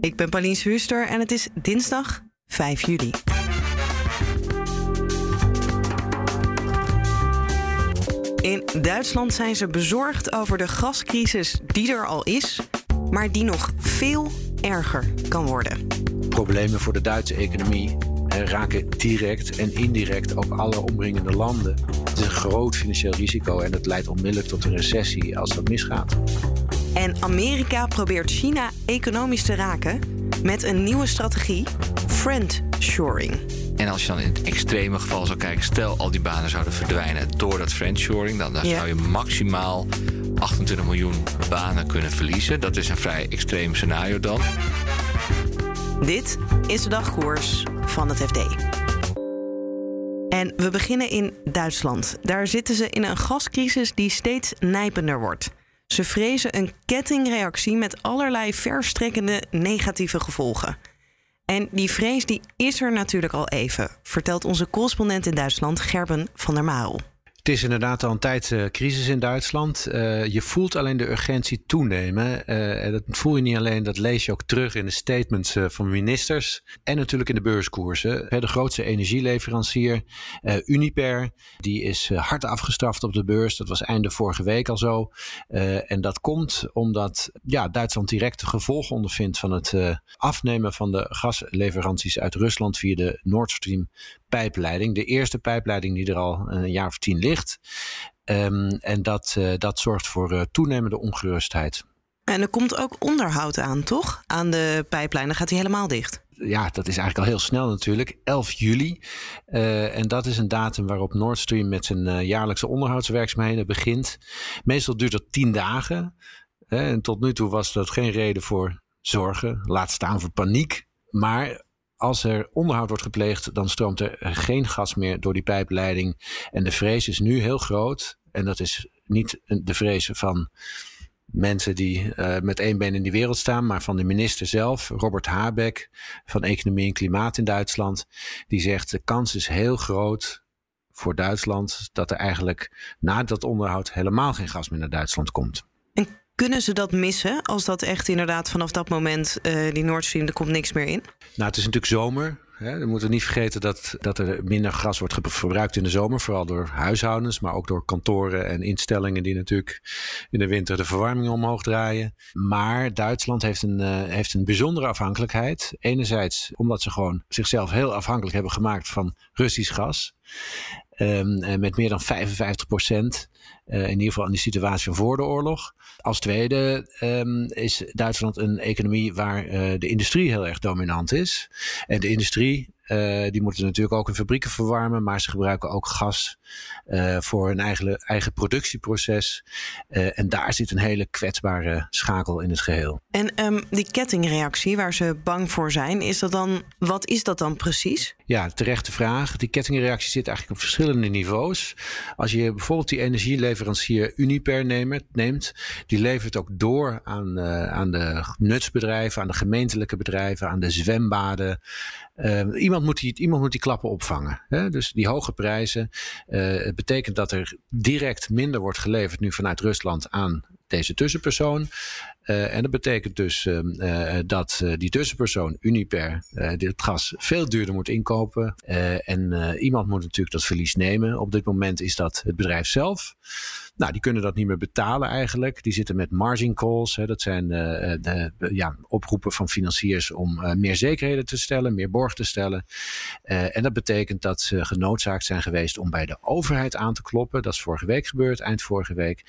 Ik ben Pauline Huuster en het is dinsdag 5 juli. In Duitsland zijn ze bezorgd over de gascrisis die er al is, maar die nog veel erger kan worden. Problemen voor de Duitse economie raken direct en indirect ook alle omringende landen. Het is een groot financieel risico en dat leidt onmiddellijk tot een recessie als dat misgaat. En Amerika probeert China economisch te raken met een nieuwe strategie, friendshoring. En als je dan in het extreme geval zou kijken, stel al die banen zouden verdwijnen door dat friendshoring, dan, dan zou je maximaal 28 miljoen banen kunnen verliezen. Dat is een vrij extreem scenario dan. Dit is de dagkoers van het FD. En we beginnen in Duitsland. Daar zitten ze in een gascrisis die steeds nijpender wordt. Ze vrezen een kettingreactie met allerlei verstrekkende negatieve gevolgen. En die vrees die is er natuurlijk al even, vertelt onze correspondent in Duitsland Gerben van der Marel. Het is inderdaad al een tijd uh, crisis in Duitsland. Uh, je voelt alleen de urgentie toenemen. En dat voel je niet alleen, dat lees je ook terug in de statements van ministers. En natuurlijk in de beurskoersen. De grootste energieleverancier, Uniper, die is hard afgestraft op de beurs. Dat was einde vorige week al zo. en dat komt omdat ja, Duitsland direct de gevolgen ondervindt van het afnemen van de gasleveranties uit Rusland via de Nord Stream pijpleiding. De eerste pijpleiding die er al een jaar of tien ligt. Um, en dat, uh, dat zorgt voor uh, toenemende ongerustheid. En er komt ook onderhoud aan, toch? Aan de pijplijn. Dan gaat hij helemaal dicht. Ja, dat is eigenlijk al heel snel natuurlijk. 11 juli. Uh, en dat is een datum waarop Nord Stream met zijn jaarlijkse onderhoudswerkzaamheden begint. Meestal duurt dat 10 dagen. en tot nu toe was dat geen reden voor zorgen. Laat staan voor paniek. Maar als er onderhoud wordt gepleegd, dan stroomt er geen gas meer door die pijpleiding. En de vrees is nu heel groot. En dat is niet de vrees van mensen die uh, met één been in die wereld staan, maar van de minister zelf, Robert Habeck van Economie en Klimaat in Duitsland. Die zegt de kans is heel groot voor Duitsland dat er eigenlijk na dat onderhoud helemaal geen gas meer naar Duitsland komt. Kunnen ze dat missen als dat echt inderdaad vanaf dat moment uh, die Nord Stream, er komt niks meer in? Nou, het is natuurlijk zomer. Hè. We moeten niet vergeten dat, dat er minder gas wordt verbruikt in de zomer. Vooral door huishoudens, maar ook door kantoren en instellingen die natuurlijk in de winter de verwarming omhoog draaien. Maar Duitsland heeft een, uh, heeft een bijzondere afhankelijkheid. Enerzijds omdat ze gewoon zichzelf heel afhankelijk hebben gemaakt van Russisch gas. Um, met meer dan 55 procent. Uh, in ieder geval in de situatie van voor de oorlog. Als tweede um, is Duitsland een economie waar uh, de industrie heel erg dominant is. En de industrie uh, die moeten natuurlijk ook hun fabrieken verwarmen, maar ze gebruiken ook gas uh, voor hun eigen, eigen productieproces. Uh, en daar zit een hele kwetsbare schakel in het geheel. En um, die kettingreactie waar ze bang voor zijn, is dat dan, wat is dat dan precies? Ja, terechte vraag. Die kettingreactie zit eigenlijk op verschillende niveaus. Als je bijvoorbeeld die energieleverancier Uniper neemt, neemt die levert ook door aan, aan de nutsbedrijven, aan de gemeentelijke bedrijven, aan de zwembaden. Uh, iemand, moet die, klappen opvangen. Hè? Dus die hoge prijzen. Uh, het betekent dat er direct minder wordt geleverd nu vanuit Rusland aan deze tussenpersoon. Uh, en dat betekent dus uh, dat die tussenpersoon, Uniper, dit gas veel duurder moet inkopen. en iemand moet natuurlijk dat verlies nemen. Op dit moment is dat het bedrijf zelf. Nou, die kunnen dat niet meer betalen eigenlijk. Die zitten met margin calls. Hè. Dat zijn ja, oproepen van financiers om meer zekerheden te stellen, meer borg te stellen. en dat betekent dat ze genoodzaakt zijn geweest om bij de overheid aan te kloppen. Dat is vorige week gebeurd, eind vorige week.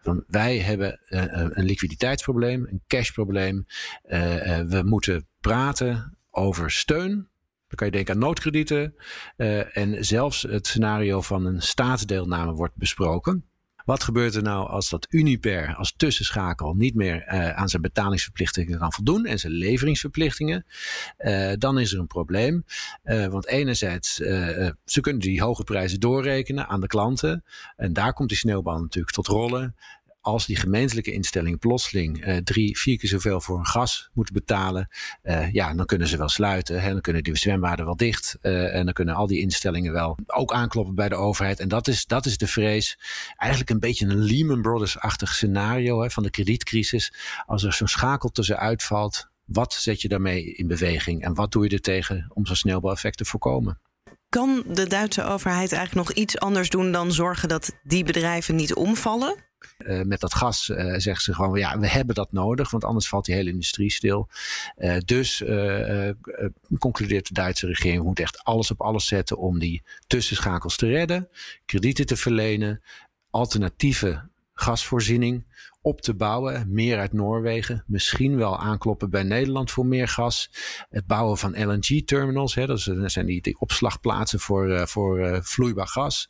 Van wij hebben een liquiditeitsprobleem een cashprobleem. Uh, we moeten praten over steun. Dan kan je denken aan noodkredieten. Uh, en zelfs het scenario van een staatsdeelname wordt besproken. Wat gebeurt er nou als dat Uniper als tussenschakel niet meer aan zijn betalingsverplichtingen kan voldoen en zijn leveringsverplichtingen? Dan is er een probleem. Want enerzijds, ze kunnen die hoge prijzen doorrekenen aan de klanten. En daar komt die sneeuwbal natuurlijk tot rollen als die gemeentelijke instellingen plotseling uh, drie, vier keer zoveel voor hun gas moeten betalen, uh, ja, dan kunnen ze wel sluiten. Hè, dan kunnen die zwembaden wel dicht. Uh, en dan kunnen al die instellingen wel ook aankloppen bij de overheid. En dat is, dat is de vrees. Eigenlijk een beetje een Lehman Brothers-achtig scenario hè, van de kredietcrisis. Als er zo'n schakel tussen uitvalt, wat zet je daarmee in beweging? En wat doe je er tegen om zo'n sneeuwbaleffect te voorkomen? Kan de Duitse overheid eigenlijk nog iets anders doen dan zorgen dat die bedrijven niet omvallen? Uh, met dat gas uh, zeggen ze gewoon, ja, we hebben dat nodig, want anders valt die hele industrie stil. Uh, dus concludeert de Duitse regering, we moeten echt alles op alles zetten om die tussenschakels te redden, kredieten te verlenen, alternatieve gasvoorziening op te bouwen. Meer uit Noorwegen. Misschien wel aankloppen bij Nederland voor meer gas. Het bouwen van LNG-terminals. Dat, zijn die, opslagplaatsen voor, uh, voor uh, vloeibaar gas.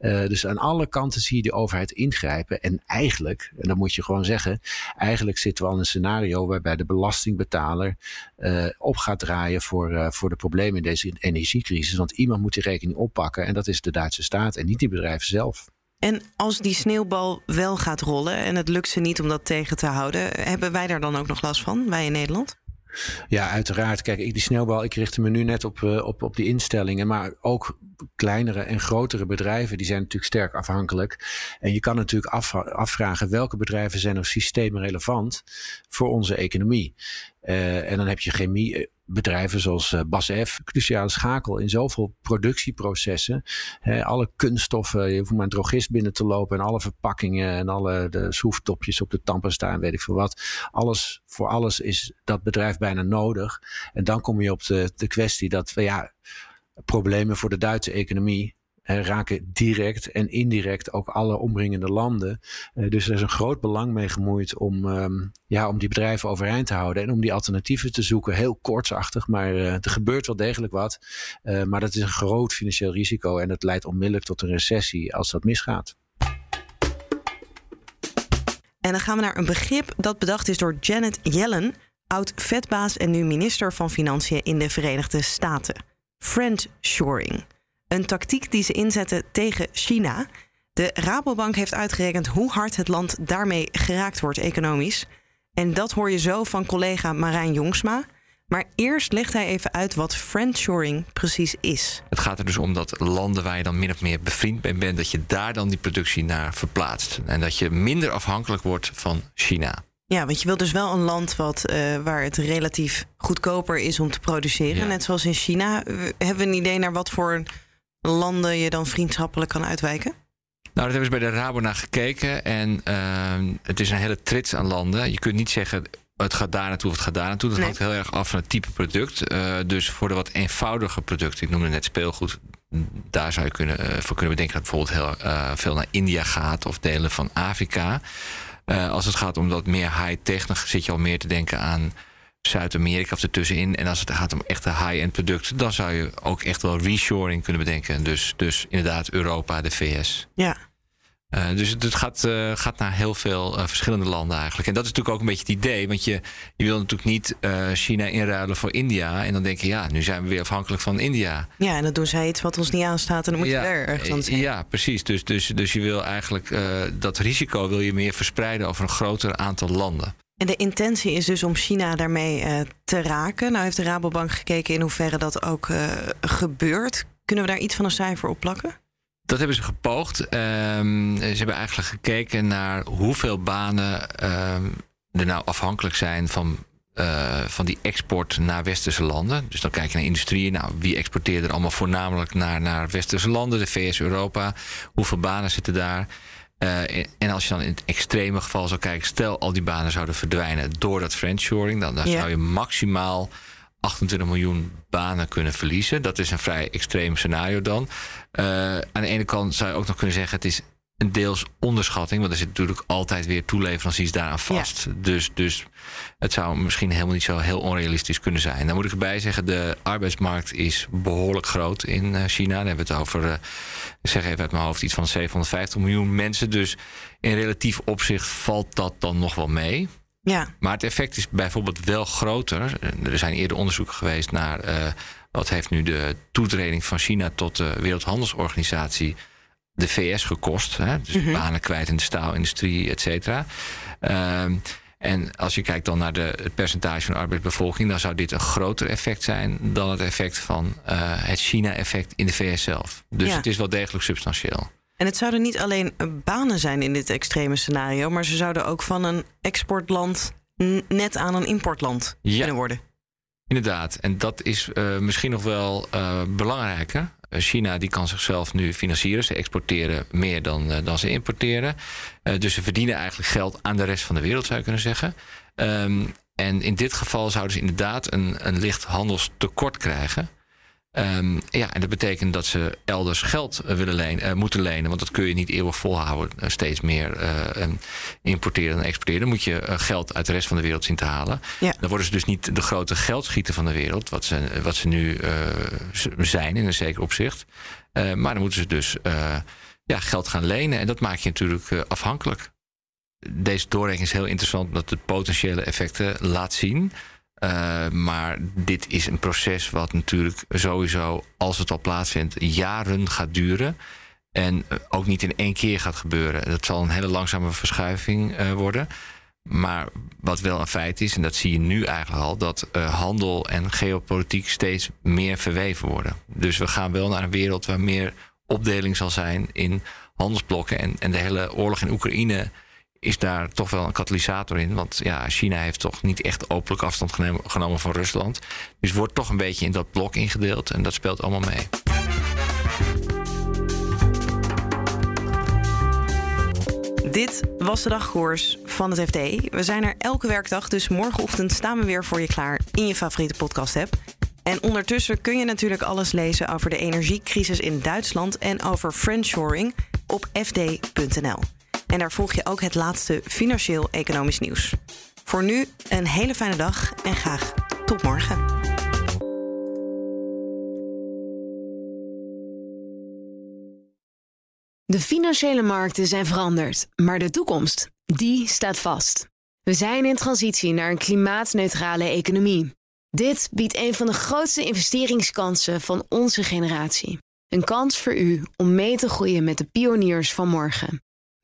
Uh, dus aan alle kanten zie je de overheid ingrijpen. En eigenlijk, en dat moet je gewoon zeggen. Eigenlijk zitten we al in een scenario waarbij de belastingbetaler op gaat draaien voor, voor de problemen in deze energiecrisis. Want iemand moet die rekening oppakken. En dat is de Duitse staat en niet die bedrijven zelf. En als die sneeuwbal wel gaat rollen en het lukt ze niet om dat tegen te houden, hebben wij daar dan ook nog last van, wij in Nederland? Ja, uiteraard. Kijk, die sneeuwbal, ik richtte me nu net op, uh, op, op die instellingen. Maar ook kleinere en grotere bedrijven, die zijn natuurlijk sterk afhankelijk. En je kan natuurlijk af, afvragen welke bedrijven zijn er systeemrelevant voor onze economie. Uh, en dan heb je chemie, bedrijven zoals uh, BASF, cruciale schakel in zoveel productieprocessen. Alle kunststoffen, je hoeft maar een drogist binnen te lopen en alle verpakkingen en alle de schroeftopjes op de tandpasta en weet ik veel wat. Alles, voor alles is dat bedrijf bijna nodig. En dan kom je op de, de kwestie dat ja, problemen voor de Duitse economie raken direct en indirect ook alle omringende landen. Uh, dus er is een groot belang mee gemoeid om, um, ja, om die bedrijven overeind te houden en om die alternatieven te zoeken. Heel kortsachtig, maar uh, er gebeurt wel degelijk wat. Uh, maar dat is een groot financieel risico en dat leidt onmiddellijk tot een recessie als dat misgaat. En dan gaan we naar een begrip dat bedacht is door Janet Yellen, oud vetbaas en nu minister van Financiën in de Verenigde Staten. Friendshoring. Een tactiek die ze inzetten tegen China. De Rabobank heeft uitgerekend hoe hard het land daarmee geraakt wordt economisch. En dat hoor je zo van collega Marijn Jongsma. Maar eerst legt hij even uit wat friendshoring precies is. Het gaat er dus om dat landen waar je dan min of meer bevriend mee bent, dat je daar dan die productie naar verplaatst. En dat je minder afhankelijk wordt van China. Ja, want je wilt dus wel een land wat, uh, waar het relatief goedkoper is om te produceren. Ja. Net zoals in China. Hebben we een idee naar wat voor landen je dan vriendschappelijk kan uitwijken? Nou, dat hebben ze bij de Rabo naar gekeken. En uh, het is een hele trits aan landen. Je kunt niet zeggen het gaat daar naartoe of het gaat daar naartoe. Dat nee. hangt heel erg af van het type product. Uh, dus voor de wat eenvoudige producten, ik noemde net speelgoed, daar zou je kunnen, uh, voor kunnen bedenken dat bijvoorbeeld heel uh, veel naar India gaat of delen van Afrika. als het gaat om dat meer high-tech, dan zit je al meer te denken aan Zuid-Amerika of ertussenin. En als het gaat om echte high-end producten, dan zou je ook echt wel reshoring kunnen bedenken. Dus, dus inderdaad Europa, de VS. Ja. Uh, dus het gaat, uh, gaat naar heel veel uh, verschillende landen eigenlijk. En dat is natuurlijk ook een beetje het idee. Want je, je wil natuurlijk niet China inruilen voor India. En dan denk je, ja, nu zijn we weer afhankelijk van India. Ja, en dan doen zij iets wat ons niet aanstaat. En dan moet je er ergens aan zijn. Ja, precies. Dus, dus, dus je wil eigenlijk dat risico wil je meer verspreiden over een groter aantal landen. En de intentie is dus om China daarmee uh, te raken. Nou heeft de Rabobank gekeken in hoeverre dat ook uh, gebeurt. Kunnen we daar iets van een cijfer op plakken? Dat hebben ze gepoogd. Um, ze hebben eigenlijk gekeken naar hoeveel banen um, er nou afhankelijk zijn van, uh, van die export naar westerse landen. Dus dan kijk je naar industrie. Nou, wie exporteert er allemaal voornamelijk naar, naar westerse landen? De VS, Europa. Hoeveel banen zitten daar? Uh, en als je dan in het extreme geval zou kijken, stel al die banen zouden verdwijnen door dat friendshoring, dan, dan ja. zou je maximaal 28 miljoen banen kunnen verliezen. Dat is een vrij extreem scenario dan. Uh, aan de ene kant zou je ook nog kunnen zeggen: het is een deels onderschatting, want er zit natuurlijk altijd weer toeleveranciers daaraan vast. Ja. Dus, dus het zou misschien helemaal niet zo heel onrealistisch kunnen zijn. Dan moet ik erbij zeggen, de arbeidsmarkt is behoorlijk groot in China. Dan hebben we het over ik zeg even uit mijn hoofd, iets van 750 miljoen mensen. Dus in relatief opzicht valt dat dan nog wel mee. Ja. Maar het effect is bijvoorbeeld wel groter. Er zijn eerder onderzoeken geweest naar uh, wat heeft nu de toetreding van China tot de Wereldhandelsorganisatie de VS gekost. Hè? Dus mm banen kwijt in de staalindustrie, et cetera. Uh, en als je kijkt dan naar de, het percentage van de arbeidsbevolking, dan zou dit een groter effect zijn dan het effect van uh, het China-effect in de VS zelf. Dus het is wel degelijk substantieel. En het zouden niet alleen banen zijn in dit extreme scenario, maar ze zouden ook van een exportland net aan een importland ja. kunnen worden. Inderdaad, en dat is uh, misschien nog wel uh, belangrijker. China die kan zichzelf nu financieren. Ze exporteren meer dan, uh, dan ze importeren. dus ze verdienen eigenlijk geld aan de rest van de wereld, zou je kunnen zeggen. Um, en in dit geval zouden ze inderdaad een, een licht handelstekort krijgen. Um, ja, en dat betekent dat ze elders geld willen lenen, uh, moeten lenen. Want dat kun je niet eeuwig volhouden. Uh, steeds meer uh, importeren en exporteren. Dan moet je geld uit de rest van de wereld zien te halen. Ja. Dan worden ze dus niet de grote geldschieter van de wereld. Wat ze, wat ze nu zijn in een zeker opzicht. maar dan moeten ze dus ja, geld gaan lenen. En dat maakt je natuurlijk afhankelijk. Deze doorrekening is heel interessant omdat het potentiële effecten laat zien. Uh, maar dit is een proces wat natuurlijk sowieso, als het al plaatsvindt, jaren gaat duren. En ook niet in één keer gaat gebeuren. Dat zal een hele langzame verschuiving uh, worden. Maar wat wel een feit is, en dat zie je nu eigenlijk al, dat handel en geopolitiek steeds meer verweven worden. Dus we gaan wel naar een wereld waar meer opdeling zal zijn in handelsblokken. En, en de hele oorlog in Oekraïne is daar toch wel een katalysator in. Want ja, China heeft toch niet echt openlijk afstand genomen van Rusland. Dus wordt toch een beetje in dat blok ingedeeld. En dat speelt allemaal mee. Dit was de dagkoers van het FD. We zijn er elke werkdag, dus morgenochtend staan we weer voor je klaar in je favoriete podcast-app. En ondertussen kun je natuurlijk alles lezen over de energiecrisis in Duitsland en over friendshoring op fd.nl. En daar volg je ook het laatste financieel-economisch nieuws. Voor nu een hele fijne dag en graag tot morgen. De financiële markten zijn veranderd, maar de toekomst, die staat vast. We zijn in transitie naar een klimaatneutrale economie. Dit biedt een van de grootste investeringskansen van onze generatie. Een kans voor u om mee te groeien met de pioniers van morgen.